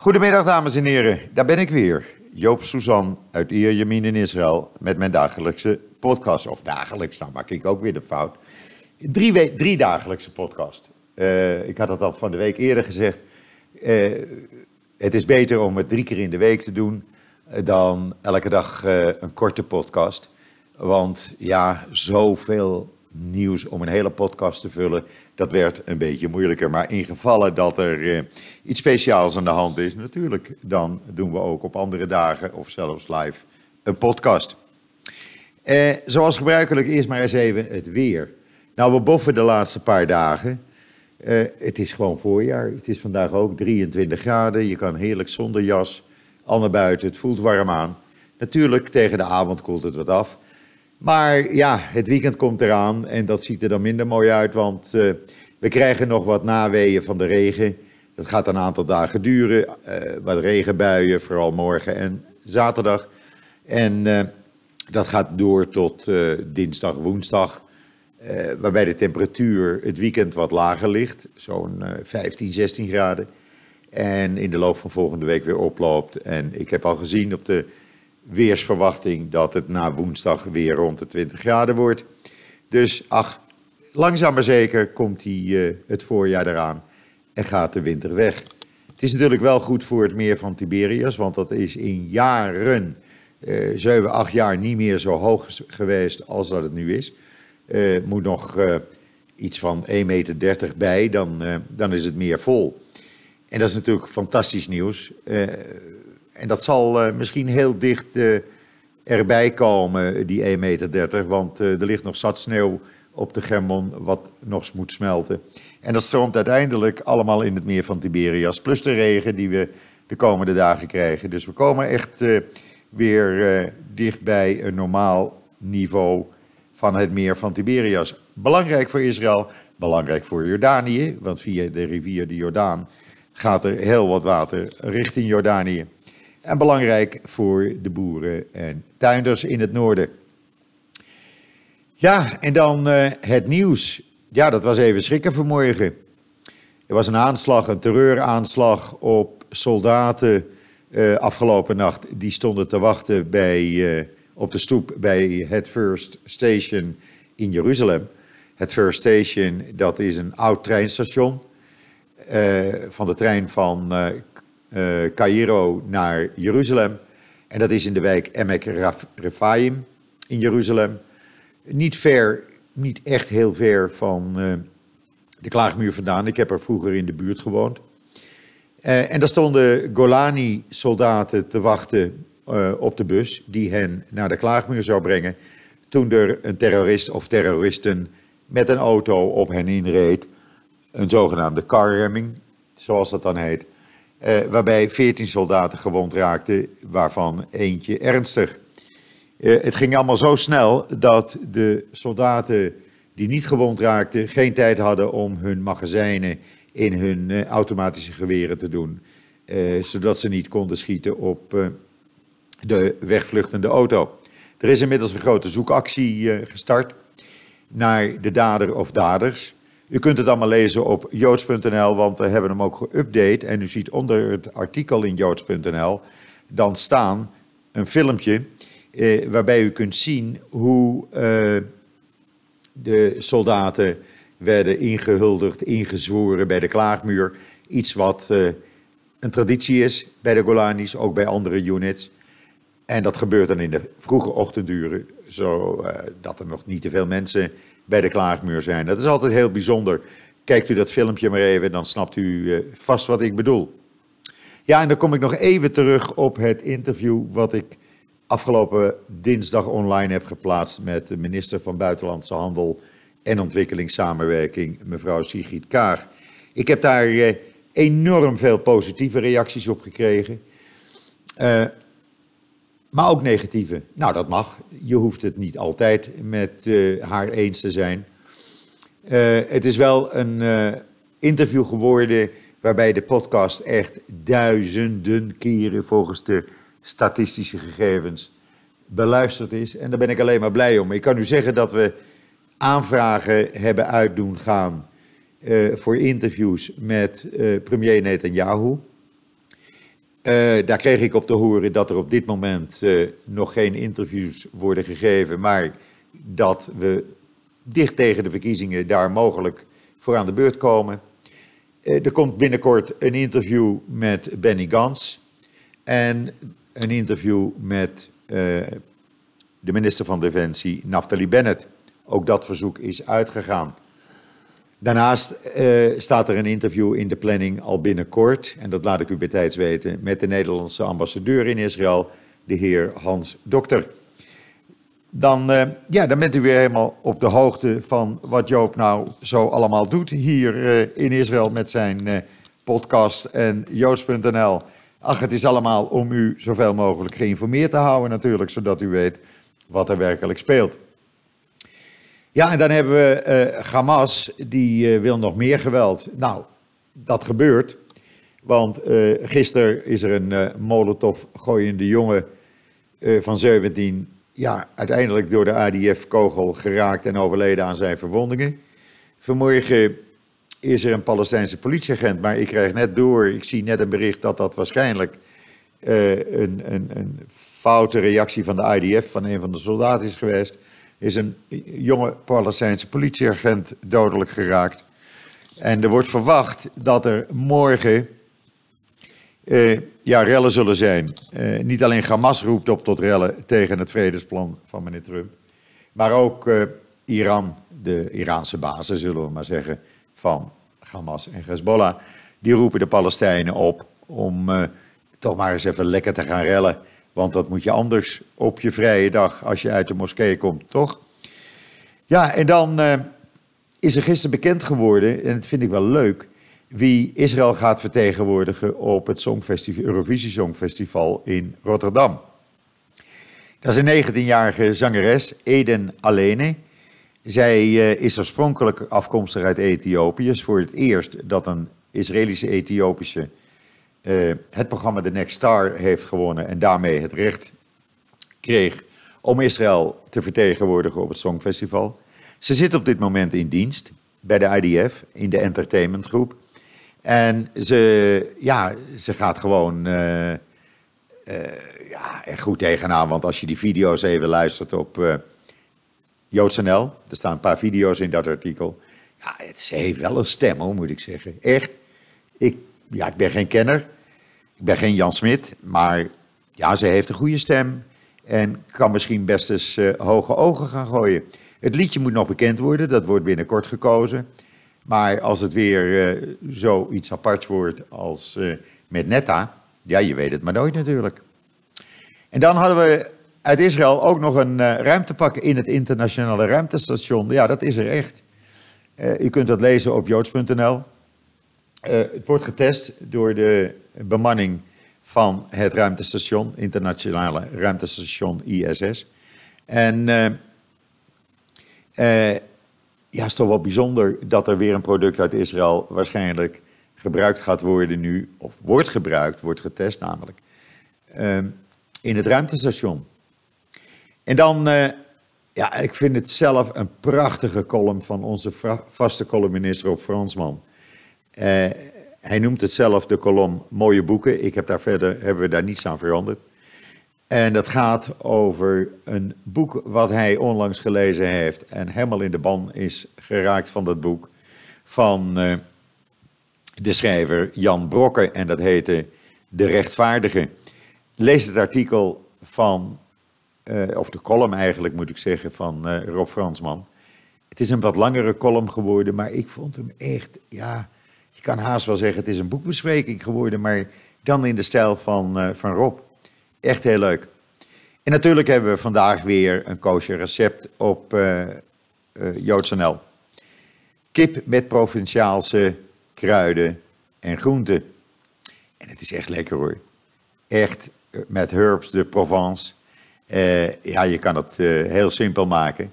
Goedemiddag dames en heren, daar ben ik weer. Joop Suzan uit Ierjemien in Israël met mijn dagelijkse podcast. Of dagelijks, nou maak ik ook weer de fout. Drie, we- drie dagelijkse podcast. Eh, ik had het al van de week eerder gezegd. Eh, het is beter om het drie keer in de week te doen eh, dan elke dag een korte podcast. Want ja, zoveel nieuws om een hele podcast te vullen, dat werd een beetje moeilijker. Maar in gevallen dat er eh, iets speciaals aan de hand is, natuurlijk, dan doen we ook op andere dagen of zelfs live een podcast. Eh, zoals gebruikelijk, eerst maar eens even het weer. Nou, we boffen de laatste paar dagen. Eh, het is gewoon voorjaar. Het is vandaag ook 23 graden. Je kan heerlijk zonder jas al naar buiten. Het voelt warm aan. Natuurlijk, tegen de avond koelt het wat af. Maar ja, het weekend komt eraan en dat ziet er dan minder mooi uit, want eh, we krijgen nog wat naweeën van de regen. Dat gaat een aantal dagen duren, eh, wat regenbuien, vooral morgen en zaterdag. En eh, dat gaat door tot dinsdag, woensdag, waarbij de temperatuur het weekend wat lager ligt, zo'n eh, 15, 16 graden. En in de loop van volgende week weer oploopt. En ik heb al gezien op de weersverwachting dat het na woensdag weer rond de 20 graden wordt. Dus ach, langzaam maar zeker komt die, eh, het voorjaar eraan en gaat de winter weg. Het is natuurlijk wel goed voor het meer van Tiberias, want dat is in jaren, eh 7, 8 jaar, niet meer zo hoog geweest als dat het nu is. Eh moet nog eh, iets van 1,30 meter bij, dan, dan is het meer vol. En dat is natuurlijk fantastisch nieuws. En dat zal eh, misschien heel dicht eh, erbij komen, die 1,30 meter. Want eh, er ligt nog zat sneeuw op de Germon, wat nog moet smelten. En dat stroomt uiteindelijk allemaal in het meer van Tiberias. Plus de regen die we de komende dagen krijgen. Dus we komen echt weer eh, dicht bij een normaal niveau van het meer van Tiberias. Belangrijk voor Israël, belangrijk voor Jordanië. Want via de rivier de Jordaan gaat er heel wat water richting Jordanië. En belangrijk voor de boeren en tuinders in het noorden. Ja, en dan eh, het nieuws. Ja, dat was even schrikken vanmorgen. Er was een aanslag, een terreuraanslag op soldaten eh, afgelopen nacht. Die stonden te wachten bij, eh, op de stoep bij het First Station in Jeruzalem. Het First Station, dat is een oud treinstation. van de trein van Cairo naar Jeruzalem. En dat is in de wijk Emek Rephaim in Jeruzalem. Niet ver, niet echt heel ver van eh, de Klaagmuur vandaan. Ik heb er vroeger in de buurt gewoond. Eh, en daar stonden Golani-soldaten te wachten eh, op de bus die hen naar de Klaagmuur zou brengen. Toen er een terrorist of terroristen met een auto op hen inreed. Een zogenaamde carramming, zoals dat dan heet. Eh, waarbij 14 soldaten gewond raakten, waarvan eentje ernstig. Eh, het ging allemaal zo snel dat de soldaten die niet gewond raakten geen tijd hadden om hun magazijnen in hun eh, automatische geweren te doen, zodat ze niet konden schieten op de wegvluchtende auto. Er is inmiddels een grote zoekactie gestart naar de dader of daders. U kunt het allemaal lezen op joods.nl, want we hebben hem ook geüpdate. En u ziet onder het artikel in joods.nl dan staan een filmpje eh, waarbij u kunt zien hoe eh, de soldaten werden ingehuldigd, ingezworen bij de klaagmuur. Iets wat eh, een traditie is bij de Golanis, ook bij andere units. En dat gebeurt dan in de vroege ochtenduren, zodat er nog niet te veel mensen bij de klaagmuur zijn. Dat is altijd heel bijzonder. Kijkt u dat filmpje maar even, dan snapt u eh, vast wat ik bedoel. Ja, en dan kom ik nog even terug op het interview wat ik afgelopen dinsdag online heb geplaatst met de minister van Buitenlandse Handel en Ontwikkelingssamenwerking, mevrouw Sigrid Kaag. Ik heb daar eh, enorm veel positieve reacties op gekregen. Eh, maar ook negatieve. Nou, dat mag. Je hoeft het niet altijd met eh, haar eens te zijn. Eh, het is wel een eh, interview geworden waarbij de podcast echt duizenden keren volgens de statistische gegevens beluisterd is. En daar ben ik alleen maar blij om. Ik kan u zeggen dat we aanvragen hebben uitdoen gaan voor interviews met premier Netanyahu. Daar kreeg ik op te horen dat er op dit moment nog geen interviews worden gegeven, maar dat we dicht tegen de verkiezingen daar mogelijk voor aan de beurt komen. er komt binnenkort een interview met Benny Gans en een interview met de minister van Defensie, Naftali Bennett. Ook dat verzoek is uitgegaan. Daarnaast uh, staat er een interview in de planning al binnenkort, en dat laat ik u bij tijds weten, met de Nederlandse ambassadeur in Israël, de heer Hans Dokter. Dan, uh, ja, dan bent u weer helemaal op de hoogte van wat Joop nou zo allemaal doet hier uh, in Israël met zijn podcast en joods.nl. Ach, het is allemaal om u zoveel mogelijk geïnformeerd te houden natuurlijk, zodat u weet wat er werkelijk speelt. Ja, en dan hebben we uh, Hamas, die uh, wil nog meer geweld. Nou, dat gebeurt. Want uh, gisteren is er een uh, molotov gooiende jongen van 17... Ja, uiteindelijk door de ADF-kogel geraakt en overleden aan zijn verwondingen. Vanmorgen is er een Palestijnse politieagent, maar ik krijg net door... Ik zie net een bericht dat dat waarschijnlijk een, een, een foute reactie van de IDF, van een van de soldaten is geweest is een jonge Palestijnse politieagent dodelijk geraakt. En er wordt verwacht dat er morgen eh, ja, rellen zullen zijn. Eh, niet alleen Hamas roept op tot rellen tegen het vredesplan van meneer Trump, maar ook eh, Iran, de Iraanse basis, zullen we maar zeggen, van Hamas en Hezbollah. Die roepen de Palestijnen op om eh, toch maar eens even lekker te gaan rellen. Want wat moet je anders op je vrije dag als je uit de moskee komt, toch? Ja, en dan uh, is er gisteren bekend geworden, en dat vind ik wel leuk, wie Israël gaat vertegenwoordigen op het Eurovisie Songfestival in Rotterdam. Dat is een 19-jarige zangeres, Eden Alene. Zij uh, is oorspronkelijk afkomstig uit Ethiopië. Het is voor het eerst dat een Israëlische-Ethiopische uh, het programma The Next Star heeft gewonnen en daarmee het recht kreeg om Israël te vertegenwoordigen op het Songfestival. Ze zit op dit moment in dienst bij de IDF, in de entertainmentgroep. En ze, ja, ze gaat gewoon uh, ja, echt goed tegenaan. Want als je die video's even luistert op uh, JoodsNL, er staan een paar video's in dat artikel. Ja, ze heeft wel een stem hoor, moet ik zeggen. Echt. Ik ja, ik ben geen kenner. Ik ben geen Jan Smit. Maar ja, ze heeft een goede stem. En kan misschien best eens uh, hoge ogen gaan gooien. Het liedje moet nog bekend worden. Dat wordt binnenkort gekozen. Maar als het weer uh, zoiets aparts wordt als uh, met Netta. Ja, je weet het maar nooit natuurlijk. En dan hadden we uit Israël ook nog een uh, ruimtepak in het internationale ruimtestation. Ja, dat is er echt. u kunt dat lezen op joods.nl. Uh, het wordt getest door de bemanning van het ruimtestation, internationale ruimtestation ISS. En uh, uh, ja, het is toch wel bijzonder dat er weer een product uit Israël waarschijnlijk gebruikt gaat worden nu, of wordt gebruikt, wordt getest namelijk, in het ruimtestation. En dan, ja, ik vind het zelf een prachtige column van onze vaste columnist Rob Fransman. Uh, hij noemt het zelf de kolom mooie boeken. Ik heb daar verder, hebben we daar niets aan veranderd. En dat gaat over een boek wat hij onlangs gelezen heeft en helemaal in de ban is geraakt van dat boek. Van uh, de schrijver Jan Brokke en dat heette De Rechtvaardige. Lees het artikel van, uh, of de column eigenlijk moet ik zeggen, van Rob Fransman. Het is een wat langere column geworden, maar ik vond hem echt, ja, je kan haast wel zeggen, het is een boekbespreking geworden, maar dan in de stijl van, uh, van Rob. Echt heel leuk. En natuurlijk hebben we vandaag weer een koosje recept op uh, uh. Kip met provinciaalse kruiden en groenten. En het is echt lekker hoor. Echt met herbs de Provence. Ja, je kan het heel simpel maken.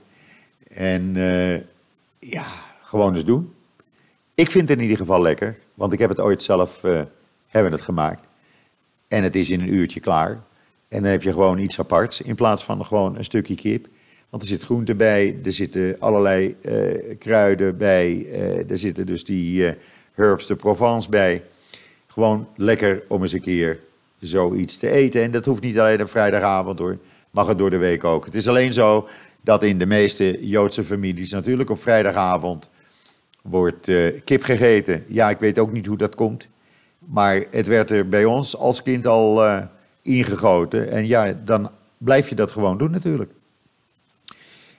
En ja, gewoon eens doen. Ik vind het in ieder geval lekker, want ik heb het ooit zelf uh, hebben het gemaakt. En het is in een uurtje klaar. En dan heb je gewoon iets aparts in plaats van gewoon een stukje kip. Want er zit groente bij, er zitten allerlei uh, kruiden bij, uh, er zitten dus die herbs de Provence bij. Gewoon lekker om eens een keer zoiets te eten. En dat hoeft niet alleen op vrijdagavond hoor, mag het door de week ook. Het is alleen zo dat in de meeste Joodse families natuurlijk op vrijdagavond wordt uh, kip gegeten. Ja, ik weet ook niet hoe dat komt. Maar het werd er bij ons als kind al uh, ingegoten. En ja, dan blijf je dat gewoon doen natuurlijk.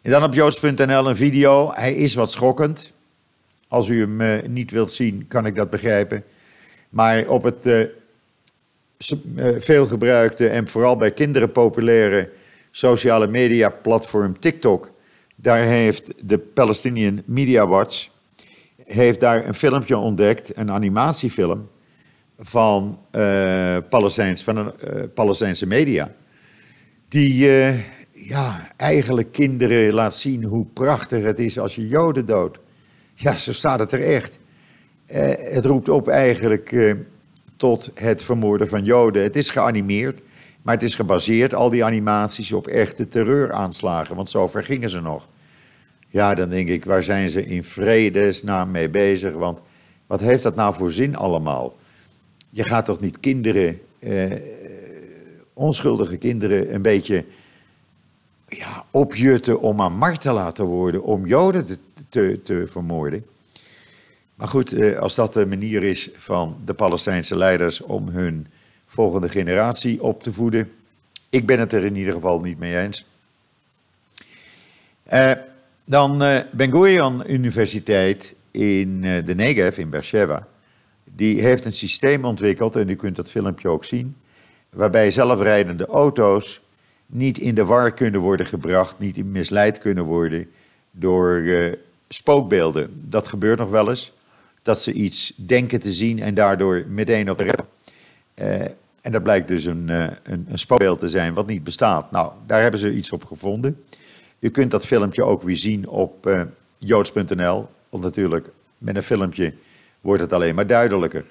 En dan op joods.nl een video. Hij is wat schokkend. Als u hem uh, niet wilt zien, kan ik dat begrijpen. Maar op het veelgebruikte en vooral bij kinderen populaire sociale media platform TikTok, daar heeft de Palestinian Media Watch heeft daar een filmpje ontdekt, een animatiefilm van, uh, Palestijns, van een uh, Palestijnse media. Die uh, ja, eigenlijk kinderen laat zien hoe prachtig het is als je Joden doodt. Ja, zo staat het er echt. het roept op eigenlijk tot het vermoorden van Joden. Het is geanimeerd, maar het is gebaseerd, al die animaties, op echte terreuraanslagen. Want zover gingen ze nog. Ja, dan denk ik, waar zijn ze in vredesnaam mee bezig? Want wat heeft dat nou voor zin allemaal? Je gaat toch niet kinderen, eh, onschuldige kinderen, een beetje ja, opjutten om aan markt te laten worden, om Joden te, te, vermoorden? Maar goed, eh, als dat de manier is van de Palestijnse leiders om hun volgende generatie op te voeden, ik ben het er in ieder geval niet mee eens. Uh, dan uh, Ben Gurion Universiteit in uh, de Negev in Beersheba. Die heeft een systeem ontwikkeld, en u kunt dat filmpje ook zien, waarbij zelfrijdende auto's niet in de war kunnen worden gebracht, niet misleid kunnen worden door uh, spookbeelden. Dat gebeurt nog wel eens, dat ze iets denken te zien en daardoor meteen op rem. en dat blijkt dus een, een spookbeeld te zijn wat niet bestaat. Nou, daar hebben ze iets op gevonden. U kunt dat filmpje ook weer zien op uh, joods.nl. Want natuurlijk, met een filmpje wordt het alleen maar duidelijker.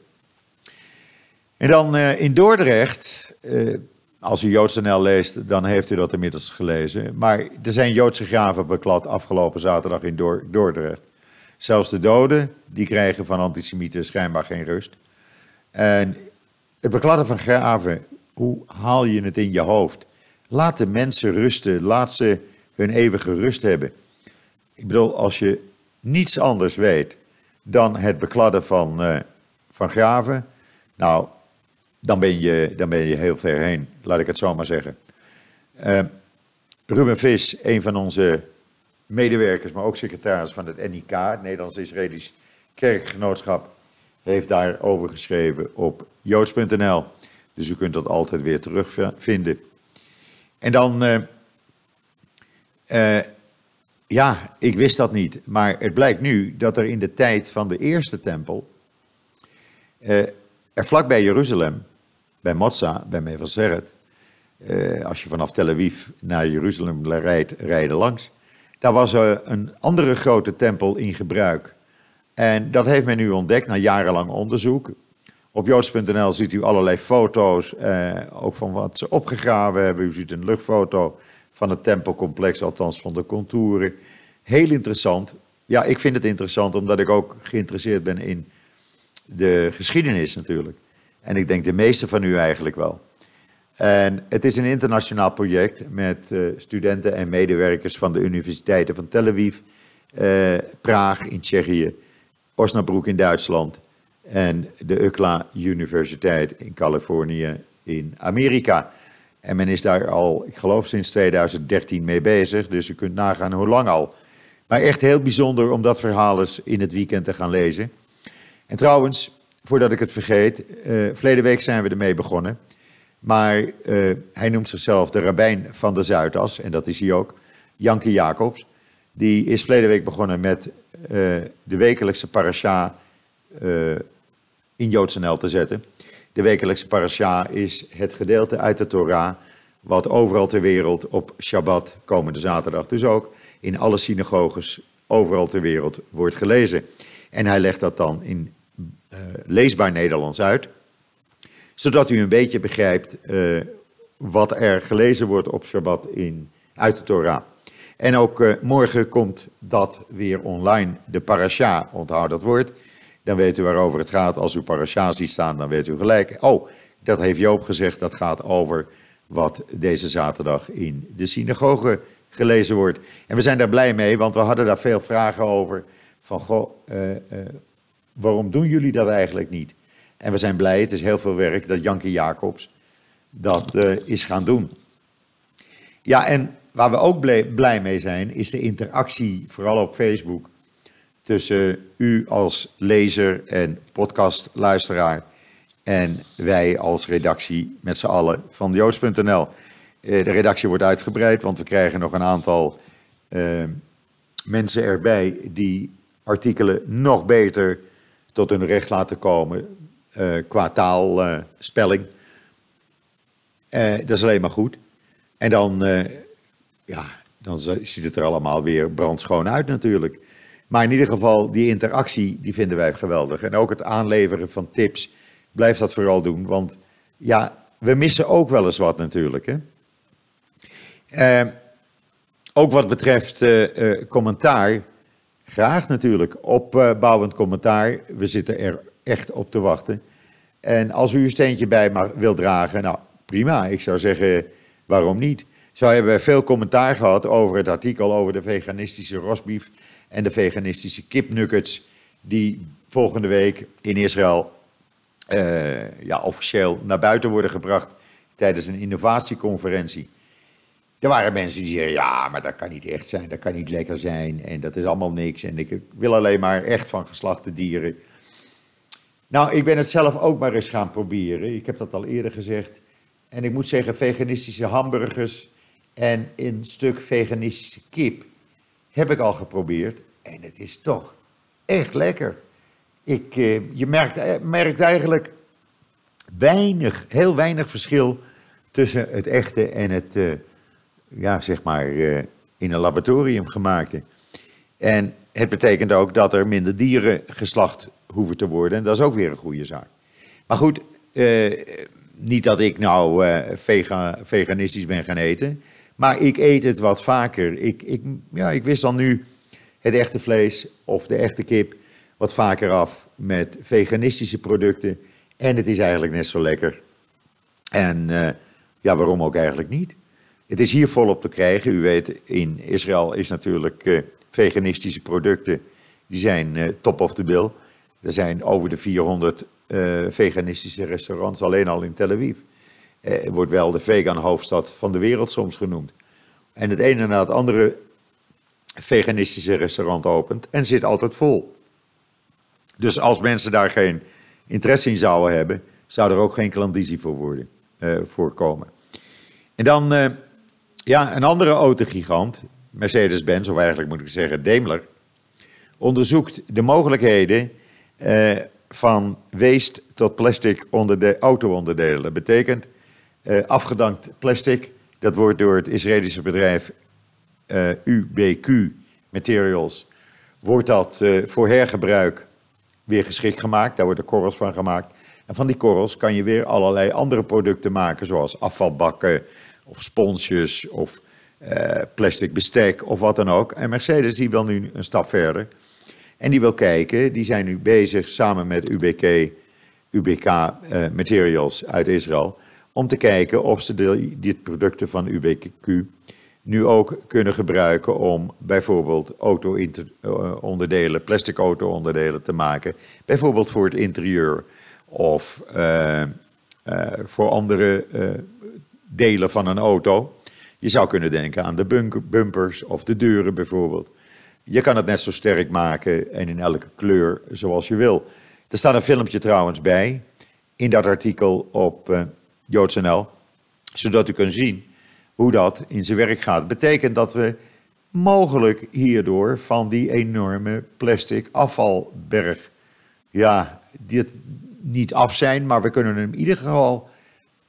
En dan uh, in Dordrecht, uh, als u joods.nl leest, dan heeft u dat inmiddels gelezen. Maar er zijn Joodse graven beklad afgelopen zaterdag in Dordrecht. Zelfs de doden, die krijgen van antisemieten schijnbaar geen rust. En het bekladden van graven, hoe haal je het in je hoofd? Laat de mensen rusten, laat ze hun eeuwige rust hebben. Ik bedoel, als je niets anders weet dan het bekladden van, uh, van graven, nou, dan ben, je, dan ben je heel ver heen, laat ik het zo maar zeggen. Uh, Ruben Vis, een van onze medewerkers, maar ook secretaris van het NIK, het Nederlands-Israëlisch Kerkgenootschap, heeft daarover geschreven op joods.nl. Dus u kunt dat altijd weer terugvinden. En dan uh, ja, ik wist dat niet. Maar het blijkt nu dat er in de tijd van de eerste tempel. Uh, er vlakbij Jeruzalem, bij Motza, bij Mevaseret. Uh, als je vanaf Tel Aviv naar Jeruzalem rijdt, rijden langs. Daar was er een andere grote tempel in gebruik. En dat heeft men nu ontdekt na jarenlang onderzoek. Op joods.nl ziet u allerlei foto's, eh, ook van wat ze opgegraven hebben. U ziet een luchtfoto van het tempelcomplex, althans van de contouren. Heel interessant. Ja, ik vind het interessant omdat ik ook geïnteresseerd ben in de geschiedenis natuurlijk. En ik denk de meeste van u eigenlijk wel. En het is een internationaal project met uh, studenten en medewerkers van de universiteiten van Tel Aviv, uh, Praag in Tsjechië, Osnabrück in Duitsland en de UCLA Universiteit in Californië in Amerika. En men is daar al, ik geloof sinds 2013 mee bezig, dus u kunt nagaan hoe lang al. Maar echt heel bijzonder om dat verhaal eens in het weekend te gaan lezen. En trouwens, voordat ik het vergeet, uh, verleden week zijn we ermee begonnen. Maar uh, hij noemt zichzelf de rabbijn van de Zuidas, en dat is hij ook, Janke Jacobs. Die is verleden week begonnen met uh, de wekelijkse parasha in JoodsNL te zetten. De wekelijkse parasha is het gedeelte uit de Torah wat overal ter wereld op Shabbat, komende zaterdag dus ook, in alle synagoges overal ter wereld wordt gelezen. En hij legt dat dan in uh, leesbaar Nederlands uit, zodat u een beetje begrijpt uh, wat er gelezen wordt op Shabbat in, uit de Torah. En ook uh, morgen komt dat weer online, de parasha, onthoud dat woord. Dan weet u waarover het gaat. Als u parasha ziet staan, dan weet u gelijk. Oh, Dat heeft Joop gezegd, dat gaat over wat deze zaterdag in de synagoge gelezen wordt. En we zijn daar blij mee, want we hadden daar veel vragen over. Van, goh, uh, uh, waarom doen jullie dat eigenlijk niet? En we zijn blij, het is heel veel werk, dat Janke Jacobs dat uh, is gaan doen. Ja, en waar we ook blij mee zijn, is de interactie, vooral op Facebook, tussen u als lezer en podcastluisteraar en wij als redactie met z'n allen van joods.nl. De redactie wordt uitgebreid, want we krijgen nog een aantal uh, mensen erbij die artikelen nog beter tot hun recht laten komen uh, qua taalspelling. Uh, dat is alleen maar goed. En dan, ja, dan ziet het er allemaal weer brandschoon uit natuurlijk. Maar in ieder geval, die interactie, die vinden wij geweldig. En ook het aanleveren van tips, blijf dat vooral doen. Want ja, we missen ook wel eens wat natuurlijk. Hè? Uh, ook wat betreft uh, uh, commentaar, graag natuurlijk, opbouwend commentaar. We zitten er echt op te wachten. En als u uw steentje bij mag, wil dragen, nou prima. Ik zou zeggen, waarom niet? Zo hebben we veel commentaar gehad over het artikel over de veganistische rosbief en de veganistische kipnuggets die volgende week in Israël uh, ja, officieel naar buiten worden gebracht tijdens een innovatieconferentie. Er waren mensen die zeiden, ja, maar dat kan niet echt zijn, dat kan niet lekker zijn en dat is allemaal niks en ik wil alleen maar echt van geslachte dieren. Nou, ik ben het zelf ook maar eens gaan proberen. Ik heb dat al eerder gezegd. En ik moet zeggen, veganistische hamburgers en een stuk veganistische kip heb ik al geprobeerd. En het is toch echt lekker. Ik, eh, je merkt, eh, merkt eigenlijk weinig, heel weinig verschil tussen het echte en het, uh, ja, zeg maar, in een laboratorium gemaakte. En het betekent ook dat er minder dieren geslacht hoeven te worden. En dat is ook weer een goede zaak. Maar goed, niet dat ik nou vega, veganistisch ben gaan eten. Maar ik eet het wat vaker. Ik, ik, ja, ik wist dan nu het echte vlees of de echte kip wat vaker af met veganistische producten. En het is eigenlijk net zo lekker. En uh, ja, waarom ook eigenlijk niet? Het is hier volop te krijgen. U weet, in Israël is natuurlijk uh, veganistische producten, die zijn uh, top of the bill. Er zijn over de 400 veganistische restaurants alleen al in Tel Aviv. Wordt wel de vegan hoofdstad van de wereld soms genoemd. En het ene na het andere veganistische restaurant opent en zit altijd vol. Dus als mensen daar geen interesse in zouden hebben, zou er ook geen klandizie voor worden, uh, voorkomen. En dan uh, ja, een andere autogigant, Mercedes-Benz, of eigenlijk moet ik zeggen Daimler, onderzoekt de mogelijkheden uh, van waste tot plastic onder de auto-onderdelen. Dat betekent afgedankt plastic, dat wordt door het Israëlische bedrijf UBQ Materials, wordt dat voor hergebruik weer geschikt gemaakt. Daar worden korrels van gemaakt. En van die korrels kan je weer allerlei andere producten maken, zoals afvalbakken of sponsjes of uh, plastic bestek of wat dan ook. En Mercedes die wil nu een stap verder. En die wil kijken, die zijn nu bezig samen met UBK, UBK uh, Materials uit Israël, om te kijken of ze dit producten van UBQ nu ook kunnen gebruiken om bijvoorbeeld auto-onderdelen, plastic auto-onderdelen te maken. Bijvoorbeeld voor het interieur of uh, uh, voor andere delen van een auto. Je zou kunnen denken aan de bumpers of de deuren bijvoorbeeld. Je kan het net zo sterk maken en in elke kleur zoals je wil. Er staat een filmpje trouwens bij in dat artikel op JoodsNL, zodat u kunt zien hoe dat in zijn werk gaat. Betekent dat we mogelijk hierdoor van die enorme plastic afvalberg, ja, dit niet af zijn, maar we kunnen hem in ieder geval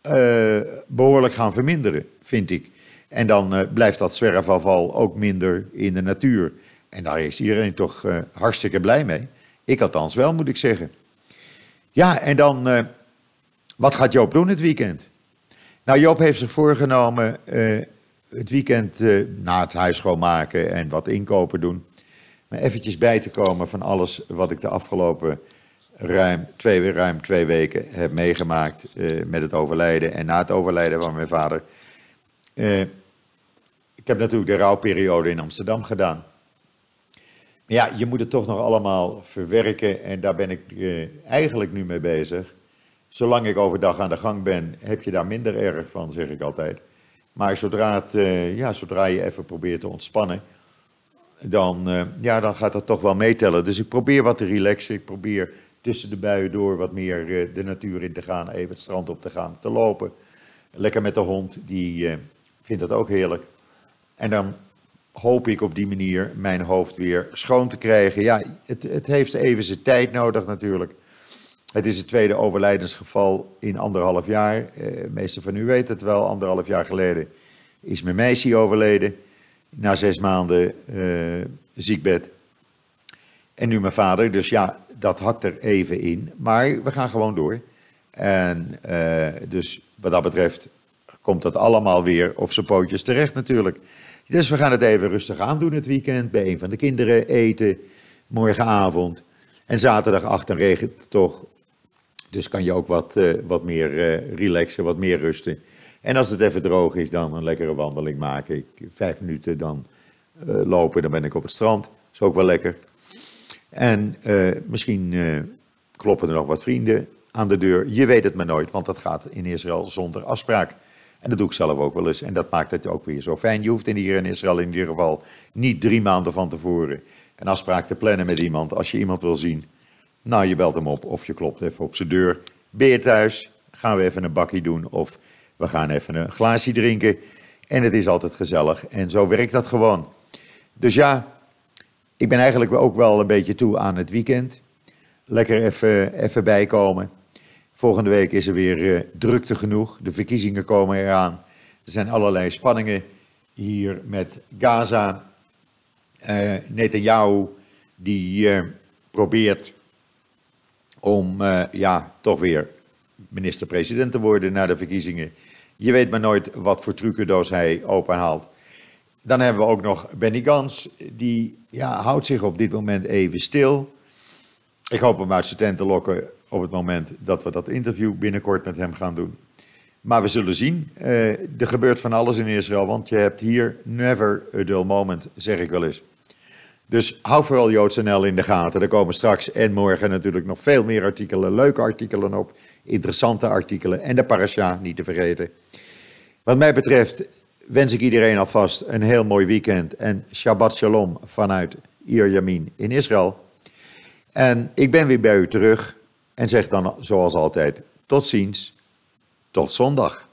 uh, behoorlijk gaan verminderen, vind ik. En dan uh, blijft dat zwerfafval ook minder in de natuur. En daar is iedereen toch uh, hartstikke blij mee. Ik althans wel, moet ik zeggen. Ja, en dan, wat gaat Joop doen het weekend? Nou, Joop heeft zich voorgenomen uh, het weekend uh, na het huis schoonmaken en wat inkopen doen. Maar eventjes bij te komen van alles wat ik de afgelopen ruim twee, ruim twee weken heb meegemaakt met het overlijden en na het overlijden van mijn vader. ik heb natuurlijk de rouwperiode in Amsterdam gedaan. Ja, je moet het toch nog allemaal verwerken en daar ben ik eigenlijk nu mee bezig. Zolang ik overdag aan de gang ben, heb je daar minder erg van, zeg ik altijd. Maar zodra, het, ja, zodra je even probeert te ontspannen, dan, uh, ja, dan gaat dat toch wel meetellen. Dus ik probeer wat te relaxen. Ik probeer tussen de buien door wat meer uh, de natuur in te gaan, even het strand op te gaan, te lopen. Lekker met de hond, die vindt dat ook heerlijk. En dan hoop ik op die manier mijn hoofd weer schoon te krijgen. Ja, het, het heeft even zijn tijd nodig natuurlijk. Het is het tweede overlijdensgeval in anderhalf jaar. de meeste van u weten het wel, anderhalf jaar geleden is mijn meisje overleden na zes maanden uh, ziekbed. En nu mijn vader, dus ja, dat hakt er even in. Maar we gaan gewoon door. En uh, dus wat dat betreft komt dat allemaal weer op zijn pootjes terecht natuurlijk. Dus we gaan het even rustig aandoen het weekend. Bij een van de kinderen eten, morgenavond. En zaterdag dan regent het toch. Dus kan je ook wat, uh, wat meer uh, relaxen, wat meer rusten. En als het even droog is, dan een lekkere wandeling maken. Ik, vijf minuten dan uh, lopen, dan ben ik op het strand. Is ook wel lekker. En misschien kloppen er nog wat vrienden aan de deur. Je weet het maar nooit, want dat gaat in Israël zonder afspraak. En dat doe ik zelf ook wel eens. En dat maakt het ook weer zo fijn. Je hoeft in hier in Israël in ieder geval niet drie maanden van tevoren een afspraak te plannen met iemand. Als je iemand wil zien, nou je belt hem op of je klopt even op zijn deur. Ben je thuis? Gaan we even een bakkie doen of we gaan even een glaasje drinken. En het is altijd gezellig. En zo werkt dat gewoon. Dus ja, ik ben eigenlijk ook wel een beetje toe aan het weekend. Lekker even, even bijkomen. Volgende week is er weer uh, drukte genoeg. De verkiezingen komen eraan. Er zijn allerlei spanningen hier met Gaza. Uh, Netanyahu die uh, probeert om ja, toch weer minister-president te worden na de verkiezingen. Je weet maar nooit wat voor trucendoos hij openhaalt. Dan hebben we ook nog Benny Gans, die ja, houdt zich op dit moment even stil. Ik hoop hem uit zijn tent te lokken op het moment dat we dat interview binnenkort met hem gaan doen. Maar we zullen zien. Uh, er gebeurt van alles in Israël, want je hebt hier never a dull moment, zeg ik wel eens. Dus hou vooral JoodsNL in de gaten. Er komen straks en morgen natuurlijk nog veel meer artikelen, leuke artikelen op, interessante artikelen en de parasha niet te vergeten. Wat mij betreft wens ik iedereen alvast een heel mooi weekend en Shabbat Shalom vanuit Yamin in Israël. En ik ben weer bij u terug en zeg dan zoals altijd tot ziens, tot zondag.